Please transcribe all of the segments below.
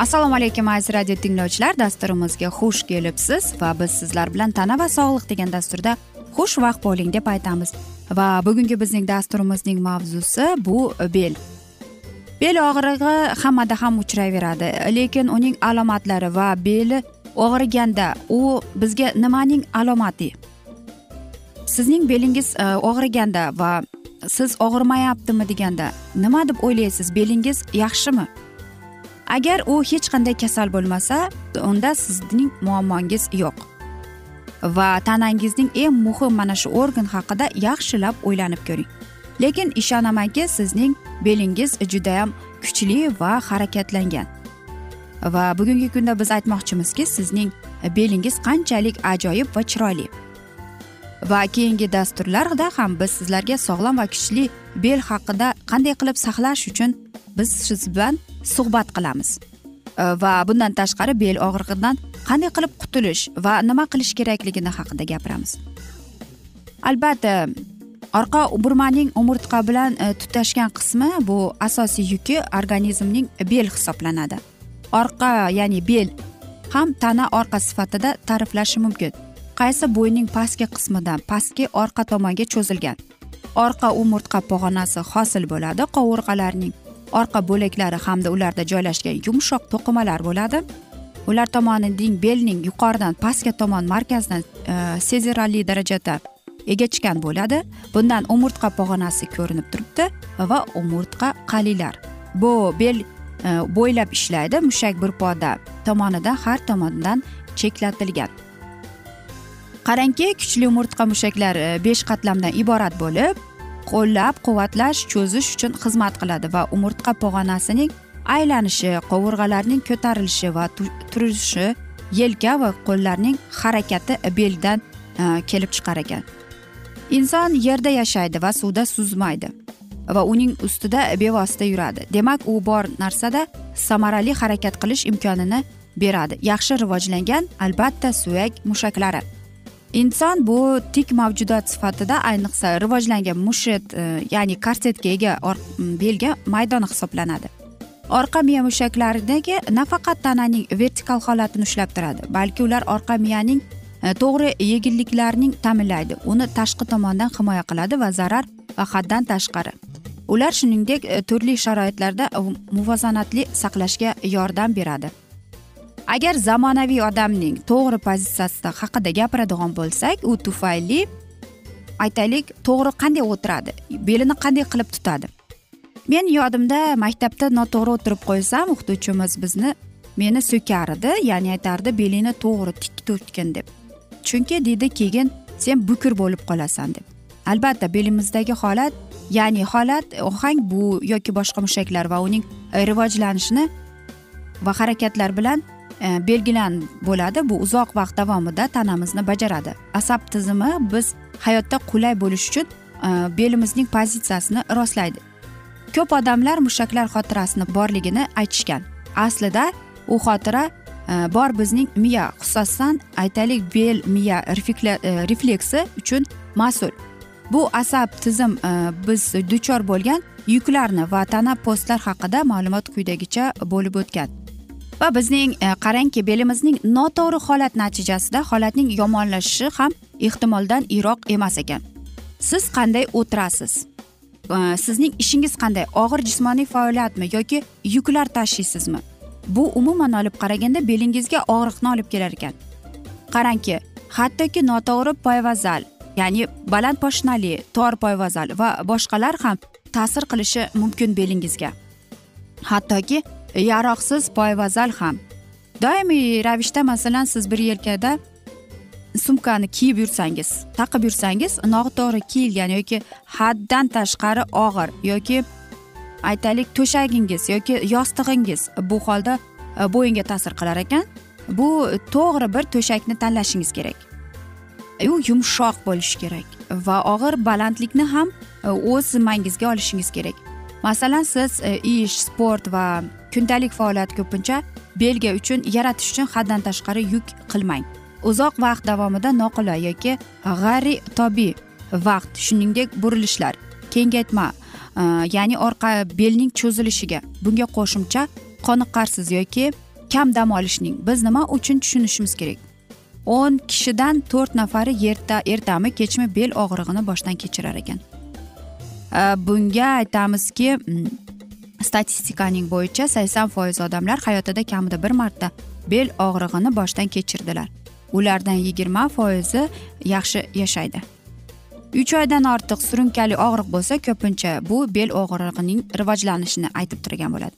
assalomu alaykum aziz radio tinglovchilar. Dasturimizga xush kelibsiz va biz sizlar bilan tana va sog'liq degan dasturda xushvaqt bo'ling deb aytamiz. Va bugungi bizning dasturimizning mavzusi bu bel. Bel og'rig'i hammada ham uchrayveradi lekin uning alomatlari va beli og'riganda u bizga nimaning alomati? Sizning belingiz e, og'riganda va siz og'rimayaptimi deganda nima deb o'ylaysiz? Belingiz yaxshimi? Agar u hech qanday kasal bo'lmasa unda sizning muammongiz yo'q. Va tanangizning eng muhim mana shu organ haqida yaxshilab o'ylanib ko'ring. Lekin ishonamanki sizning belingiz judayam kuchli va harakatlangan. Va bugungi kunda biz aytmoqchimizki sizning belingiz qanchalik ajoyib va chiroyli. Va keyingi dasturlarda ham biz sizlarga sog'lom va kuchli bel haqida qanday qilib saqlash uchun biz siz bilan suhbat qilamiz. Va bundan tashqari bel og'rig'idan qanday qilib qutulish va nima qilish kerakligini haqida gapiramiz. Albatta orqa burmaning umurtqa bilan e, tutashgan qismi bu asosiy yuki organizmning bel hisoblanadi. Orqa ya'ni bel ham tana orqa sifatida ta'riflashi mumkin. Qaysi bo'yning pastki qismidan pastki orqa tomonga cho'zilgan. Orqa umurtqa pog'onasi hosil bo'ladi qovurg'alarning orqa bo'laklari hamda ularda joylashgan yumshoq to'qimalar bo'ladi. Ular tomonining belning yuqoridan pastga tomon markazidan e, sezilarli darajada egachgan bo'ladi. Bundan umurtqa pog'onasi ko'rinib turibdi va umurtqa qalilar. Bu bel e, bo'ylab ishlaydi mushak bir poda tomonidan har tomondan cheklatilgan. Qarangki kuchli umurtqa mushaklari e, besh qatlamdan iborat bo'lib qo'llab quvvatlash cho'zish uchun xizmat qiladi va umurtqa pog'onasining aylanishi qovurg'alarning ko'tarilishi va turishi yelka va qo'llarning harakati beldan e, kelib chiqar ekan. Inson yerda yashaydi va suvda suzmaydi va uning ustida bevosita yuradi. Demak u bor narsada samarali harakat qilish imkonini beradi. Yaxshi rivojlangan albatta suyak mushaklari. Inson bu tik mavjudot sifatida ayniqsa rivojlangan mushet e, ya'ni korsetga ega belga maydoni hisoblanadi. Orqa miya mushaklaridagi nafaqat tananing vertikal holatini ushlab turadi balki ular orqa miyaning e, to'g'ri yengilliklarning ta'minlaydi. Uni tashqi tomondan himoya qiladi va zarar va haddan tashqari. Ular shuningdek e, turli sharoitlarda e, muvozanatli saqlashga yordam beradi. Agar zamonaviy odamning to'g'ri pozitsiyasida haqida gapiradigan bo'lsak u tufayli aytaylik to'g'ri qanday o'tiradi belini qanday qilib tutadi? Men yodimda maktabda noto'g'ri o'tirib qo'ysam o'qituvchimiz bizni meni so'kar edi ya'ni aytardi belingni to'g'ri tik tutgin deb. Chunki deydi keyin sen bukir bo'lib qolasan deb. Albatta belimizdagi holat ya'ni holat ohang bu yoki boshqa mushaklar va uning rivojlanishini va harakatlar bilan E, belgilan bo'ladi. Bu uzoq vaqt davomida tanamizni bajaradi. Asab tizimi biz hayotda qulay bo'lish uchun e, belimizning pozitsiyasini rostlaydi. Ko'p odamlar mushaklar xotirasini borligini aytishgan. Aslida u xotira e, bor bizning miya xususan aytaylik bel miya refleksi uchun mas'ul. Bu asab tizim biz duchor bo'lgan yuklarni va tana postlar haqida ma'lumot quyidagicha bo'lib o'tgan. Va bizning e, qarangki belimizning noto'g'ri holat natijasida holatning yomonlashishi ham ehtimoldan yiroq emas ekan. Siz qanday o'tirasiz? E, sizning ishingiz qanday? Og'ir jismoniy faoliyatmi yoki yuklar tashlaysizmi bu umuman olib qaraganda belingizga og'riqni olib kelar ekan. Qarangki hattoki noto'g'ri poyvazal ya'ni baland poshnali tor poyvazal va boshqalar ham ta'sir qilishi mumkin belingizga. Hattoki yaroqsiz poyvazal ham. Doimiy ravishda masalan siz bir yelkada sumkani kiyib yursangiz taqib yursangiz noto'g'ri kiyilgan yoki haddan tashqari og'ir yoki aytaylik to'shagingiz yoki yostig'ingiz bu holda e, bo'yinga ta'sir qilar ekan. Bu to'g'ri bir to'shakni tanlashingiz kerak. U yumshoq bo'lishi kerak va og'ir balandlikni ham e, o'z zimmangizga olishingiz kerak. Masalan siz e, ish sport va kundalik faoliyat ko'pincha belga uchun yaratish uchun haddan tashqari yuk qilmang. Uzoq vaqt davomida noqulay yoki g'arri tobiiy vaqt shuningdek burilishlar kengaytma e, ya'ni orqa belning cho'zilishiga. Bunga qo'shimcha qoniqarsiz yoki kam dam olishning. Biz nima uchun tushunishimiz kerak? O'n kishidan to'rt nafari erta ertami kechmi bel og'rig'ini boshdan kechirar ekan. Э, bunga aytamizki statistikaning bo'yicha sakson foiz odamlar hayotida kamida bir marta bel og'rig'ini boshdan kechirdilar. Ulardan yigirma foizi yaxshi yashaydi. Uch oydan ortiq surunkali og'riq bo'lsa ko'pincha bu bel og'rig'ining rivojlanishini aytib turgan bo'ladi.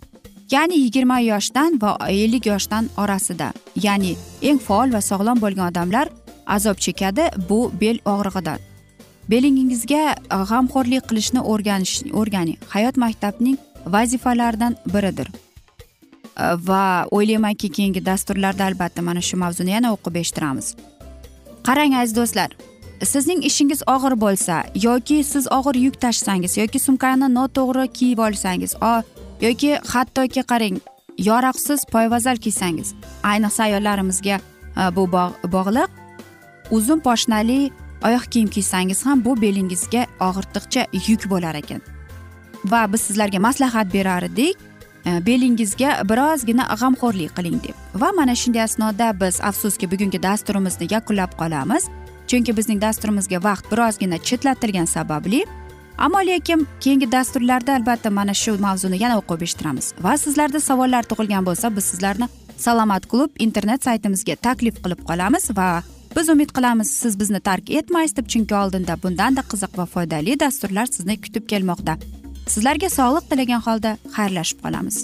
Ya'ni yigirma yoshdan va ellik yoshdan orasida ya'ni eng faol va sog'lom bo'lgan odamlar azob chekadi bu bel og'rig'idan. Belingizga e, g'amxo'rlik qilishni o'rganish o'rganing hayot maktabning vazifalaridan biridir. E, va o'ylaymanki keyingi dasturlarda albatta mana shu mavzuni yana o'qib eshittiramiz. Qarang aziz do'stlar sizning ishingiz og'ir bo'lsa yoki siz og'ir yuk tashsangiz yoki sumkani noto'g'ri kiyib olsangiz yoki hattoki qarang yoroqsiz poyvazal kiysangiz ayniqsa ayollarimizga e, bu bog'liq uzun poshnali oyoq kiyim kiysangiz ham bu belingizga og'irtiqcha yuk bo'lar ekan. Va biz sizlarga maslahat berar edik e, belingizga birozgina g'amxo'rlik qiling deb. Va mana shunday asnoda biz afsuski bugungi dasturimizni yakunlab qolamiz chunki bizning dasturimizga vaqt birozgina chetlatilgani sababli. Ammo lekin keyingi dasturlarda albatta mana shu mavzuni yana o'qib eshittiramiz. Va sizlarda savollar tug'ilgan bo'lsa biz sizlarni salomat klub internet saytimizga taklif qilib qolamiz va biz umid qilamiz siz bizni tark etmaysiz deb chunki oldinda bundanda qiziq va foydali dasturlar sizni kutib kelmoqda. Sizlarga sog'liq tilagan holda xayrlashib qolamiz.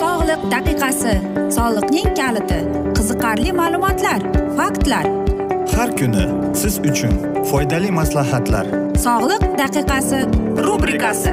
Sog'liq daqiqasi soliqning kaliti qiziqarli ma'lumotlar faktlar. Har kuni siz uchun foydali maslahatlar. Sog'liq daqiqasi rubrikasi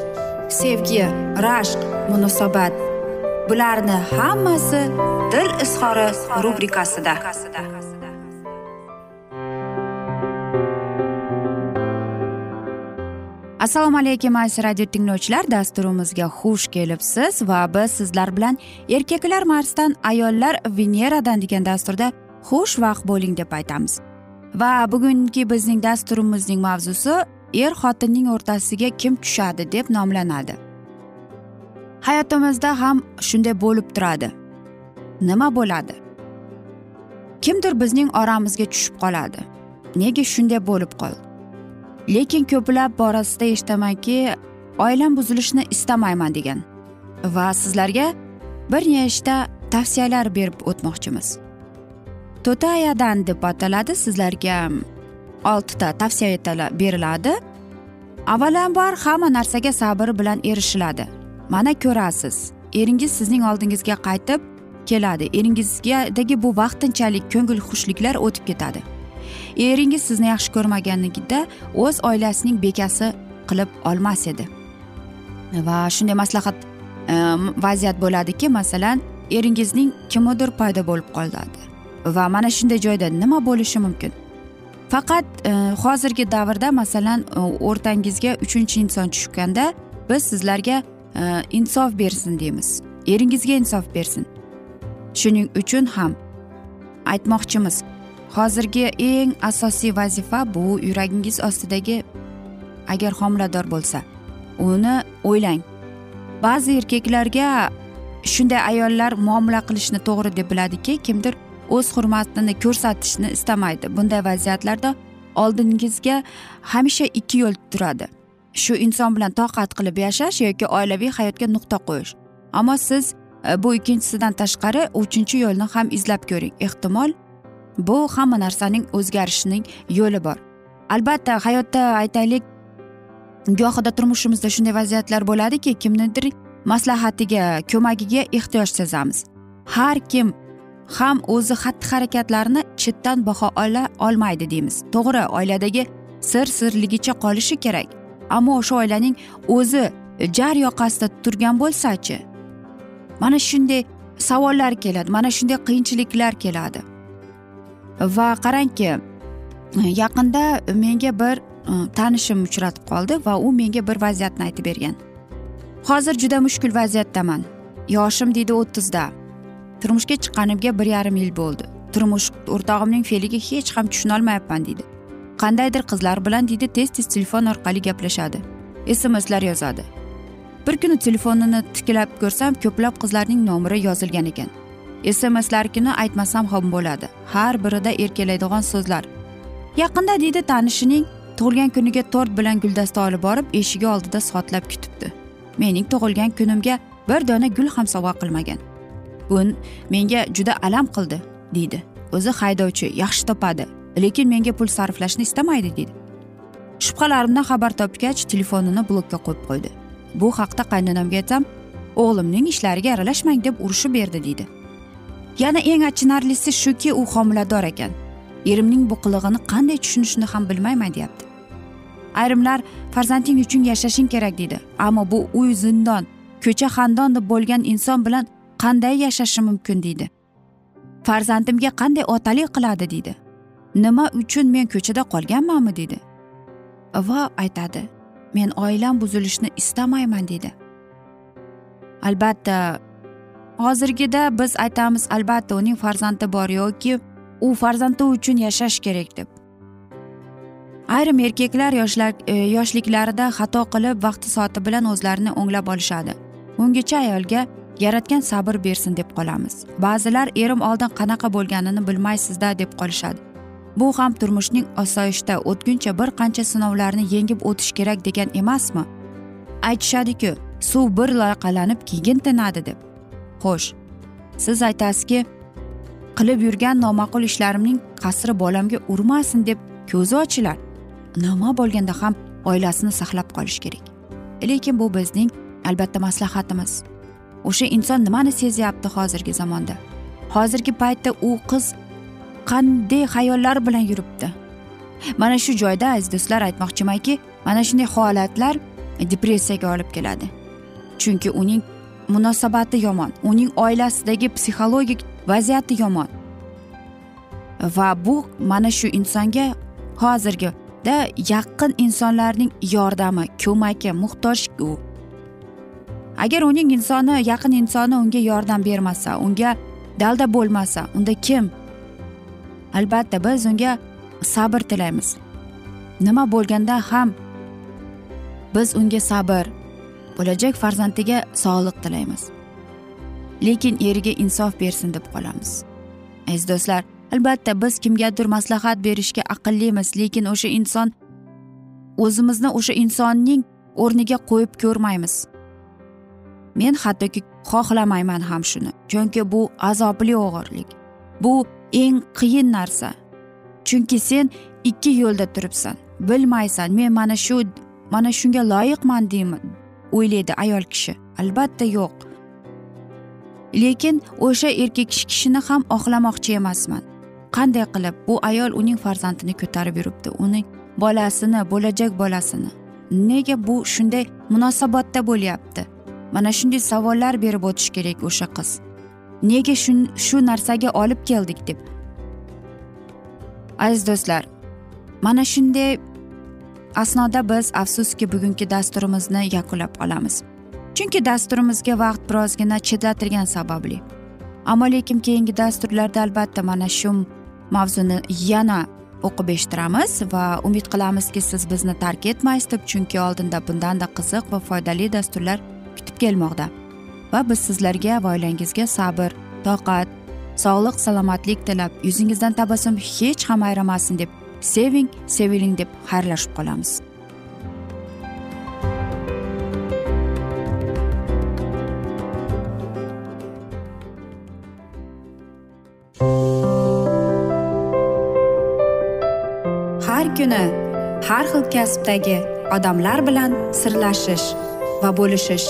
sevgi rashq munosabat. Bularni hammasi dil izhori rubrikasida. Assalomu alaykum aziz radio tinglovchilar. Dasturimizga xush kelibsiz va biz sizlar bilan erkaklar marsdan ayollar veneradan degan dasturda xush vaqt bo'ling deb aytamiz. Va bugungi bizning dasturimizning mavzusi er xotinning o'rtasiga kim tushadi deb nomlanadi. Hayotimizda ham shunday bo'lib turadi. Nima bo'ladi? Kimdir bizning oramizga tushib qoladi. Nega shunday bo'lib qoldi lekin ko'plab borasida eshitamanki oilam buzilishini istamayman degan va sizlarga bir nechta tavsiyalar berib o'tmoqchimiz. To'tayadan deb ataladi sizlarga oltita tavsiya beriladi. Avvalambor hamma narsaga sabr bilan erishiladi. Mana ko'rasiz eringiz sizning oldingizga qaytib keladi. Eringizgadagi bu vaqtinchalik ko'ngil xushliklar o'tib ketadi. Eringiz sizni yaxshi ko'rmaganligida o'z oilasining bekasi qilib olmas edi. Va shunday maslahat e, vaziyat bo'ladiki masalan eringizning kimnidir paydo bo'lib qoladi va mana shunday joyda nima bo'lishi mumkin? Faqat e, hozirgi davrda masalan e, o'rtangizga uchinchi inson tushganda biz sizlarga e, insof bersin deymiz. Eringizga insof bersin. Shuning uchun ham aytmoqchimiz hozirgi eng asosiy vazifa bu yuragingiz ostidagi agar homilador bo'lsa uni o'ylang. Ba'zi erkaklarga shunday ayollar muomala qilishni to'g'ri deb biladiki kimdir o'z hurmatini ko'rsatishni istamaydi. Bunday vaziyatlarda oldingizga hamisha ikki yo'l turadi. Shu inson bilan toqat qilib yashash yoki oilaviy hayotga nuqta qo'yish. Ammo siz e, bu ikkinchisidan tashqari uchinchi yo'lni ham izlab ko'ring. Ehtimol bu hamma narsaning o'zgarishining yo'li bor. Albatta hayotda aytaylik gohida turmushimizda shunday vaziyatlar bo'ladiki kimnidir maslahatiga ko'magiga ehtiyoj sezamiz. Har kim ham o'zi xatti harakatlarini chetdan baho ola olmaydi deymiz. To'g'ri oiladagi sir sirligicha qolishi kerak. Ammo o'sha oilaning o'zi jar yoqasida turgan bo'lsachi mana shunday savollar keladi mana shunday qiyinchiliklar keladi. Va qarangki yaqinda menga bir e, tanishim uchratib qoldi va u menga bir vaziyatni aytib bergan. Hozir juda mushkul vaziyatdaman. Yoshim deydi o'ttizda. Turmushga chiqqanimga bir yarim yil bo'ldi. Turmush o'rtog'imning fe'liga hech ham tushunolmayapman deydi qandaydir qizlar bilan deydi tez tez telefon orqali gaplashadi. Smslar yozadi. Bir kuni telefonini tiklab ko'rsam ko'plab qizlarning nomeri yozilgan ekan. Smslarkini aytmasam ham bo'ladi. Har birida erkalaydigan so'zlar. Yaqinda deydi tanishining tug'ilgan kuniga tort bilan guldasta olib borib eshigi oldida soatlab kutibdi. Mening tug'ilgan kunimga bir dona gul ham sovg'a qilmagan. Bu menga juda alam qildi deydi. O'zi haydovchi yaxshi topadi lekin menga pul sarflashni istamaydi deydi. Shubhalarimdan xabar topgach telefonini blokka qo'yib qo'ydi. Bu haqda qaynonamga aytsam o'g'limning ishlariga aralashmang deb urishib berdi deydi. Yana eng achinarlisi shuki u homilador ekan. Erimning bu qilig'ini qanday tushunishni ham bilmayman deyapti. Ayrimlar farzanding uchun yashashing kerak deydi. Ammo bu uy zindon ko'cha xandon deb bo'lgan inson bilan qanday yashashi mumkin deydi. Farzandimga qanday otalik qiladi deydi. Nima uchun men ko'chada qolganmanmi deydi. Va aytadi men oilam buzilishini istamayman deydi. Albatta hozirgida biz aytamiz albatta uning farzandi bor yoki u farzandi uchun yashash kerak deb. Ayrim erkaklar yoshlar e, yoshliklarida xato qilib vaqti soati bilan o'zlarini o'nglab olishadi. Ungacha ayolga yaratgan sabr bersin deb qolamiz. Ba'zilar erim oldin qanaqa bo'lganini bilmaysizda deb qolishadi. Bu ham turmushning osoyishta o'tguncha bir qancha sinovlarni yengib o'tish kerak degan emasmi? Aytishadiku suv bir loyqalanib keyin tinadi deb. Xo'sh siz aytasizki qilib yurgan noma'qul ishlarimning qasri bolamga urmasin deb ko'zi ochilar. Nima bo'lganda ham oilasini saqlab qolish kerak. Lekin bu bizning albatta maslahatimiz. O'sha inson nimani sezyapti hozirgi zamonda? Hozirgi paytda u qiz qanday xayollar bilan yuribdi? Mana shu joyda aziz do'stlar aytmoqchimanki mana shunday holatlar depressiyaga olib keladi. Chunki uning munosabati yomon uning oilasidagi psixologik vaziyati yomon. Va bu mana shu insonga hozirgida yaqin insonlarning yordami ko'magi muhtoj u. agar uning insoni yaqin insoni unga yordam bermasa unga dalda bo'lmasa unda kim? Albatta biz unga sabr tilaymiz. Nima bo'lganda ham biz unga sabr bo'lajak farzandiga sog'liq tilaymiz. Lekin eriga insof bersin deb qolamiz. Aziz do'stlar albatta biz kimgadir maslahat berishga aqllimiz lekin o'sha inson o'zimizni o'sha insonning o'rniga qo'yib ko'rmaymiz. Men hattoki xohlamayman ham shuni chunki bu azobli og'irlik. Bu eng qiyin narsa. Chunki sen ikki yo'lda turibsan. Bilmaysan men mana shu mana shunga loyiqman deyman o'ylaydi ayol kishi. Albatta yo'q. Lekin o'sha erkak kishini ham oqlamoqchi emasman. Qanday qilib bu ayol uning farzandini ko'tarib yuribdi uning bolasini bo'lajak bolasini? Nega bu shunday munosabatda bo'lyapti? Mana shunday savollar berib o'tish kerak o'sha qiz. Nega shu narsaga olib keldik deb. Aziz do'stlar mana shunday asnoda biz afsuski bugungi dasturimizni yakunlab qolamiz chunki dasturimizga vaqt birozgina chetlatilgani sababli. Ammo lekin keyingi dasturlarda albatta mana shu mavzuni yana o'qib eshittiramiz va umid qilamizki siz bizni tark etmaysiz deb chunki oldinda bundanda qiziq va foydali dasturlar kelmoqda. Va biz sizlarga va oilangizga sabr toqat sog'lik salomatlik tilab yuzingizdan tabassum hech ham ayrimasin deb seving seviling deb xayrlashib qolamiz. Har kuni har xil kasbdagi odamlar bilan sirlashish va bo'lishish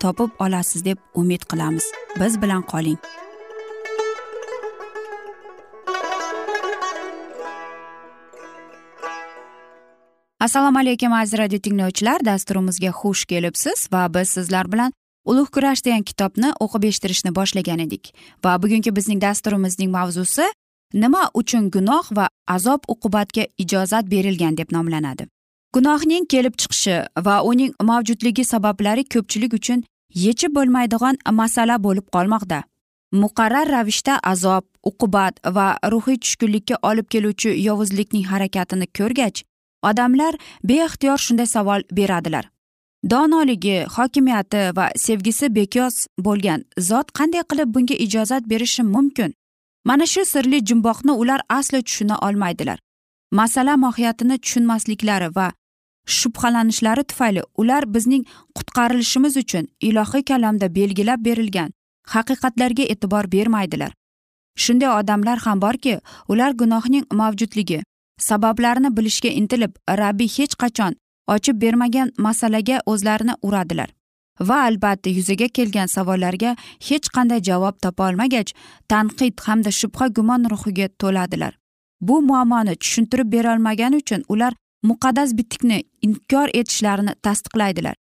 topib olasiz deb umid qilamiz. Biz bilan qoling. Assalomu alaykum aziz radio tinglovchilar. Dasturimizga xush kelibsiz va biz sizlar bilan ulug' kurash degan kitobni o'qib eshittirishni boshlagan edik. Va bugungi bizning dasturimizning mavzusi nima uchun gunoh va azob uqubatga ijozat berilgan deb nomlanadi. Gunohning kelib chiqishi va uning mavjudligi sabablari ko'pchilik uchun yechib bo'lmaydigan masala bo'lib qolmoqda. Muqarrar ravishda azob uqubat va ruhiy tushkunlikka olib keluvchi yovuzlikning harakatini ko'rgach odamlar beixtiyor shunday savol beradilar. Donoligi hokimiyati va sevgisi bekoz bo'lgan zot qanday qilib bunga ijozat berishi mumkin? Mana shu sirli jumboqni ular aslo tushuna olmaydilar. Masala mohiyatini tushunmasliklari va shubhalanishlari tufayli ular bizning qutqarilishimiz uchun ilohiy kalamda belgilab berilgan haqiqatlarga e'tibor bermaydilar. Shunday odamlar ham borki ular gunohning mavjudligi sabablarini bilishga intilib rabbiy hech qachon ochib bermagan masalaga o'zlarini uradilar va albatta yuzaga kelgan savollarga hech qanday javob topolmagach tanqid hamda shubha gumon ruhiga to'ladilar. Bu muammoni tushuntirib berolmagani uchun ular muqaddas bitikni inkor etishlarini tasdiqlaydilar.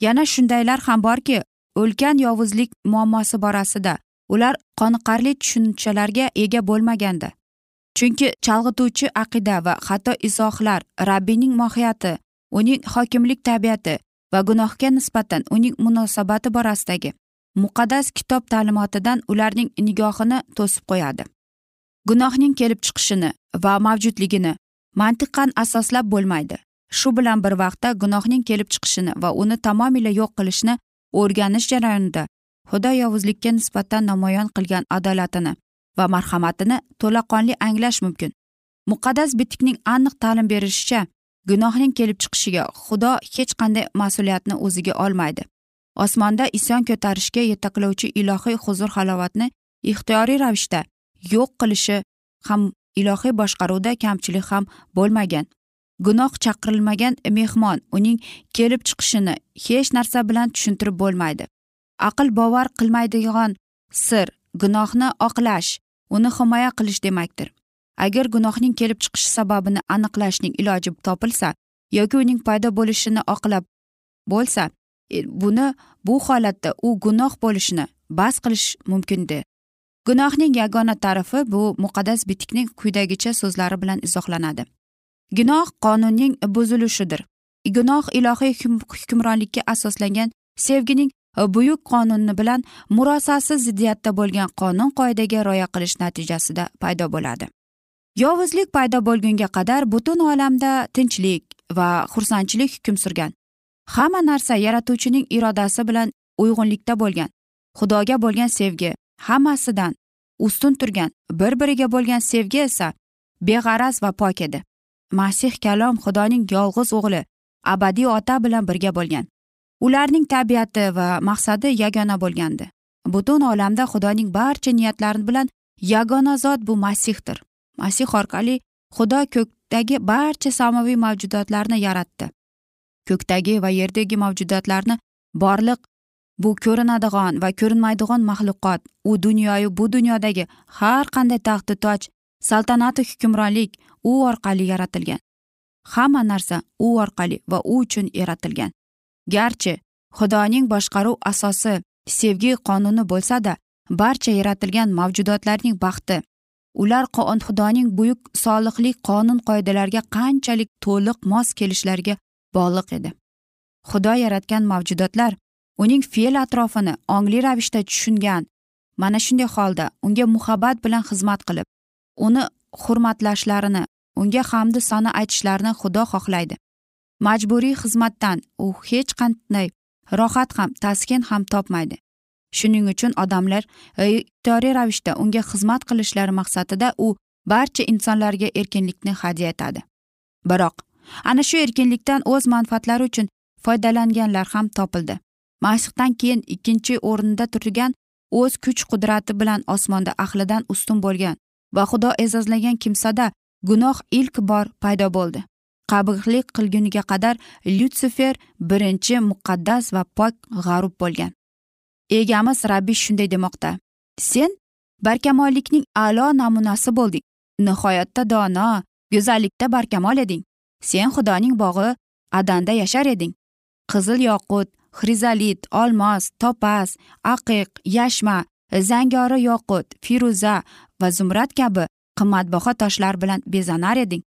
Yana shundaylar ham borki ulkan yovuzlik muammosi borasida ular qoniqarli tushunchalarga ega bo'lmagandi. Chunki chalg'ituvchi aqida va xato izohlar rabbiyning mohiyati uning hokimlik tabiati va gunohga nisbatan uning munosabati borasidagi muqaddas kitob ta'limotidan ularning nigohini to'sib qo'yadi. Gunohning kelib chiqishini va mavjudligini mantiqan asoslab bo'lmaydi. Shu bilan bir vaqtda gunohning kelib chiqishini va uni tamomila yo'q qilishni o'rganish jarayonida xudo yovuzlikka nisbatan namoyon qilgan adolatini va marhamatini to'laqonli anglash mumkin. Muqaddas bitikning aniq ta'lim berishicha gunohning kelib chiqishiga xudo hech qanday mas'uliyatni o'ziga olmaydi. Osmonda isyon ko'tarishga yetaklovchi ilohiy huzur halovatni ixtiyoriy ravishda yo'q qilishi ham ilohiy boshqaruvda kamchilik ham bo'lmagan. Gunoh chaqirilmagan mehmon uning kelib chiqishini hech narsa bilan tushuntirib bo'lmaydi. Aql bovar qilmaydigan sir gunohni oqlash uni himoya qilish demakdir. Agar gunohning kelib chiqishi sababini aniqlashning iloji topilsa yoki uning paydo bo'lishini oqlab bo'lsa e, buni bu holatda u gunoh bo'lishini bas qilish mumkindi gunohning yagona tarifi bu muqaddas bitikning quyidagicha so'zlari bilan izohlanadi. Gunoh qonunning buzilishidir. Gunoh ilohiy hukmronlikka asoslangan sevgining buyuk qonuni bilan murosasiz ziddiyatda bo'lgan qonun qoidaga rioya qilish natijasida paydo bo'ladi. Yovuzlik paydo bo'lgunga qadar butun olamda tinchlik va xursandchilik hukm surgan. Hamma narsa yaratuvchining irodasi bilan uyg'unlikda bo'lgan xudoga bo'lgan sevgi hammasidan ustun turgan bir biriga bo'lgan sevgi esa beg'araz va pok edi. Masih kalom xudoning yolg'iz o'g'li abadiy ota bilan birga bo'lgan. Ularning tabiati va maqsadi yagona bo'lgandi. Butun olamda xudoning barcha niyatlari bilan yagona zot bu masihdir. Masih orqali xudo ko'kdagi barcha samoviy mavjudotlarni yaratdi. Ko'kdagi va yerdagi mavjudotlarni borliq bu ko'rinadigan va ko'rinmaydigan maxluqot u dunyoyu bu dunyodagi har qanday taxti toj saltanatu hukmronlik u orqali yaratilgan. Hamma narsa u orqali va u uchun yaratilgan. Garchi xudoning boshqaruv asosi sevgi qonuni bo'lsada barcha yaratilgan mavjudotlarning baxti. Ular xudoning buyuk solihlik qonun qoidalariga qanchalik to'liq mos kelishlariga bog'liq edi. Xudo yaratgan mavjudotlar uning fe'l atrofini ongli ravishda tushungan mana shunday holda unga muhabbat bilan xizmat qilib uni hurmatlashlarini unga hamdu sano aytishlarini xudo xohlaydi. Majburiy xizmatdan u hech qanday rohat ham taskin ham topmaydi. Shuning uchun odamlar e, ixtiyoriy ravishda unga xizmat qilishlari maqsadida u barcha insonlarga erkinlikni hadya etadi. Biroq ana shu erkinlikdan o'z manfaatlari uchun foydalanganlar ham topildi. Masihdan keyin ikkinchi o'rinda turgan o'z kuch qudrati bilan osmonda ahlidan ustun bo'lgan va xudo e'zozlagan kimsada gunoh ilk bor paydo bo'ldi. Qabihlik qilguniga qadar lyutsifer birinchi muqaddas va pok g'arub bo'lgan. Egamiz rabbiy shunday demoqda. Sen barkamollikning a'lo namunasi bo'lding. Nihoyatda dono go'zallikda barkamol eding. Sen xudoning bog'i adanda yashar eding. Qizil yoqut xrizolit olmos topaz aqiq yashma zangori yoqut firuza va zumrad kabi qimmatbaho toshlar bilan bezanar eding.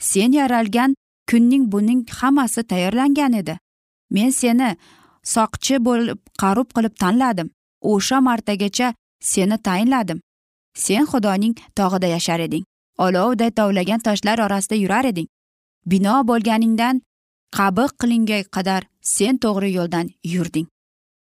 Sen yaralgan kunning buning hammasi tayyorlangan edi. Men seni soqchi bo'lib qarub qilib tanladim. O'sha martagacha seni tayinladim. Sen xudoning tog'ida yashar eding. Olovday tovlagan toshlar orasida yurar eding. Bino bo'lganingdan qabih qilingay qadar sen to'g'ri yo'ldan yurding.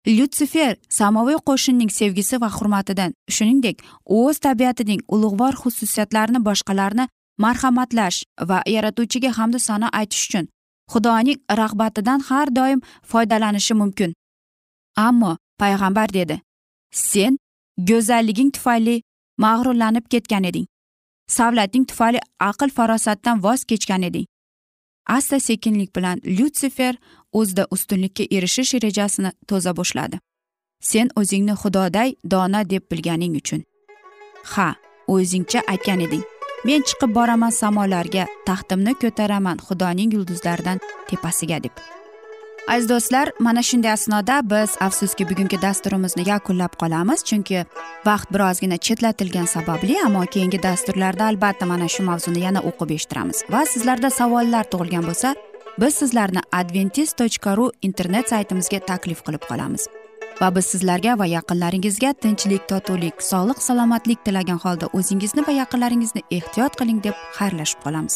Lyutsifer samoviy qo'shinning sevgisi va hurmatidan shuningdek o'z tabiatining ulug'vor xususiyatlarini boshqalarni marhamatlash va yaratuvchiga hamdu sano aytish uchun xudoning rag'batidan har doim foydalanishi mumkin. Ammo payg'ambar dedi sen go'zalliging tufayli mag'rurlanib ketgan eding. Savlating tufayli aql farosatdan voz kechgan eding. Asta sekinlik bilan lyutsifer o'zida ustunlikka erishish rejasini to'za boshladi. Sen o'zingni xudoday dono deb bilganing uchun. Ha o'zingcha aytgan eding. Men chiqib boraman samolarga taxtimni ko'taraman xudoning yulduzlaridan tepasiga deb. Aziz do'stlar mana shunday asnoda biz afsuski bugungi dasturimizni yakunlab qolamiz chunki vaqt birozgina chetlatilgani sababli ammo keyingi dasturlarda albatta mana shu mavzuni yana o'qib eshittiramiz. Va sizlarda savollar tug'ilgan bo'lsa biz sizlarni adventis tochka ru internet saytimizga taklif qilib qolamiz. Va biz sizlarga va yaqinlaringizga tinchlik totuvlik sog'lik salomatlik tilagan holda o'zingizni va yaqinlaringizni ehtiyot qiling deb xayrlashib qolamiz.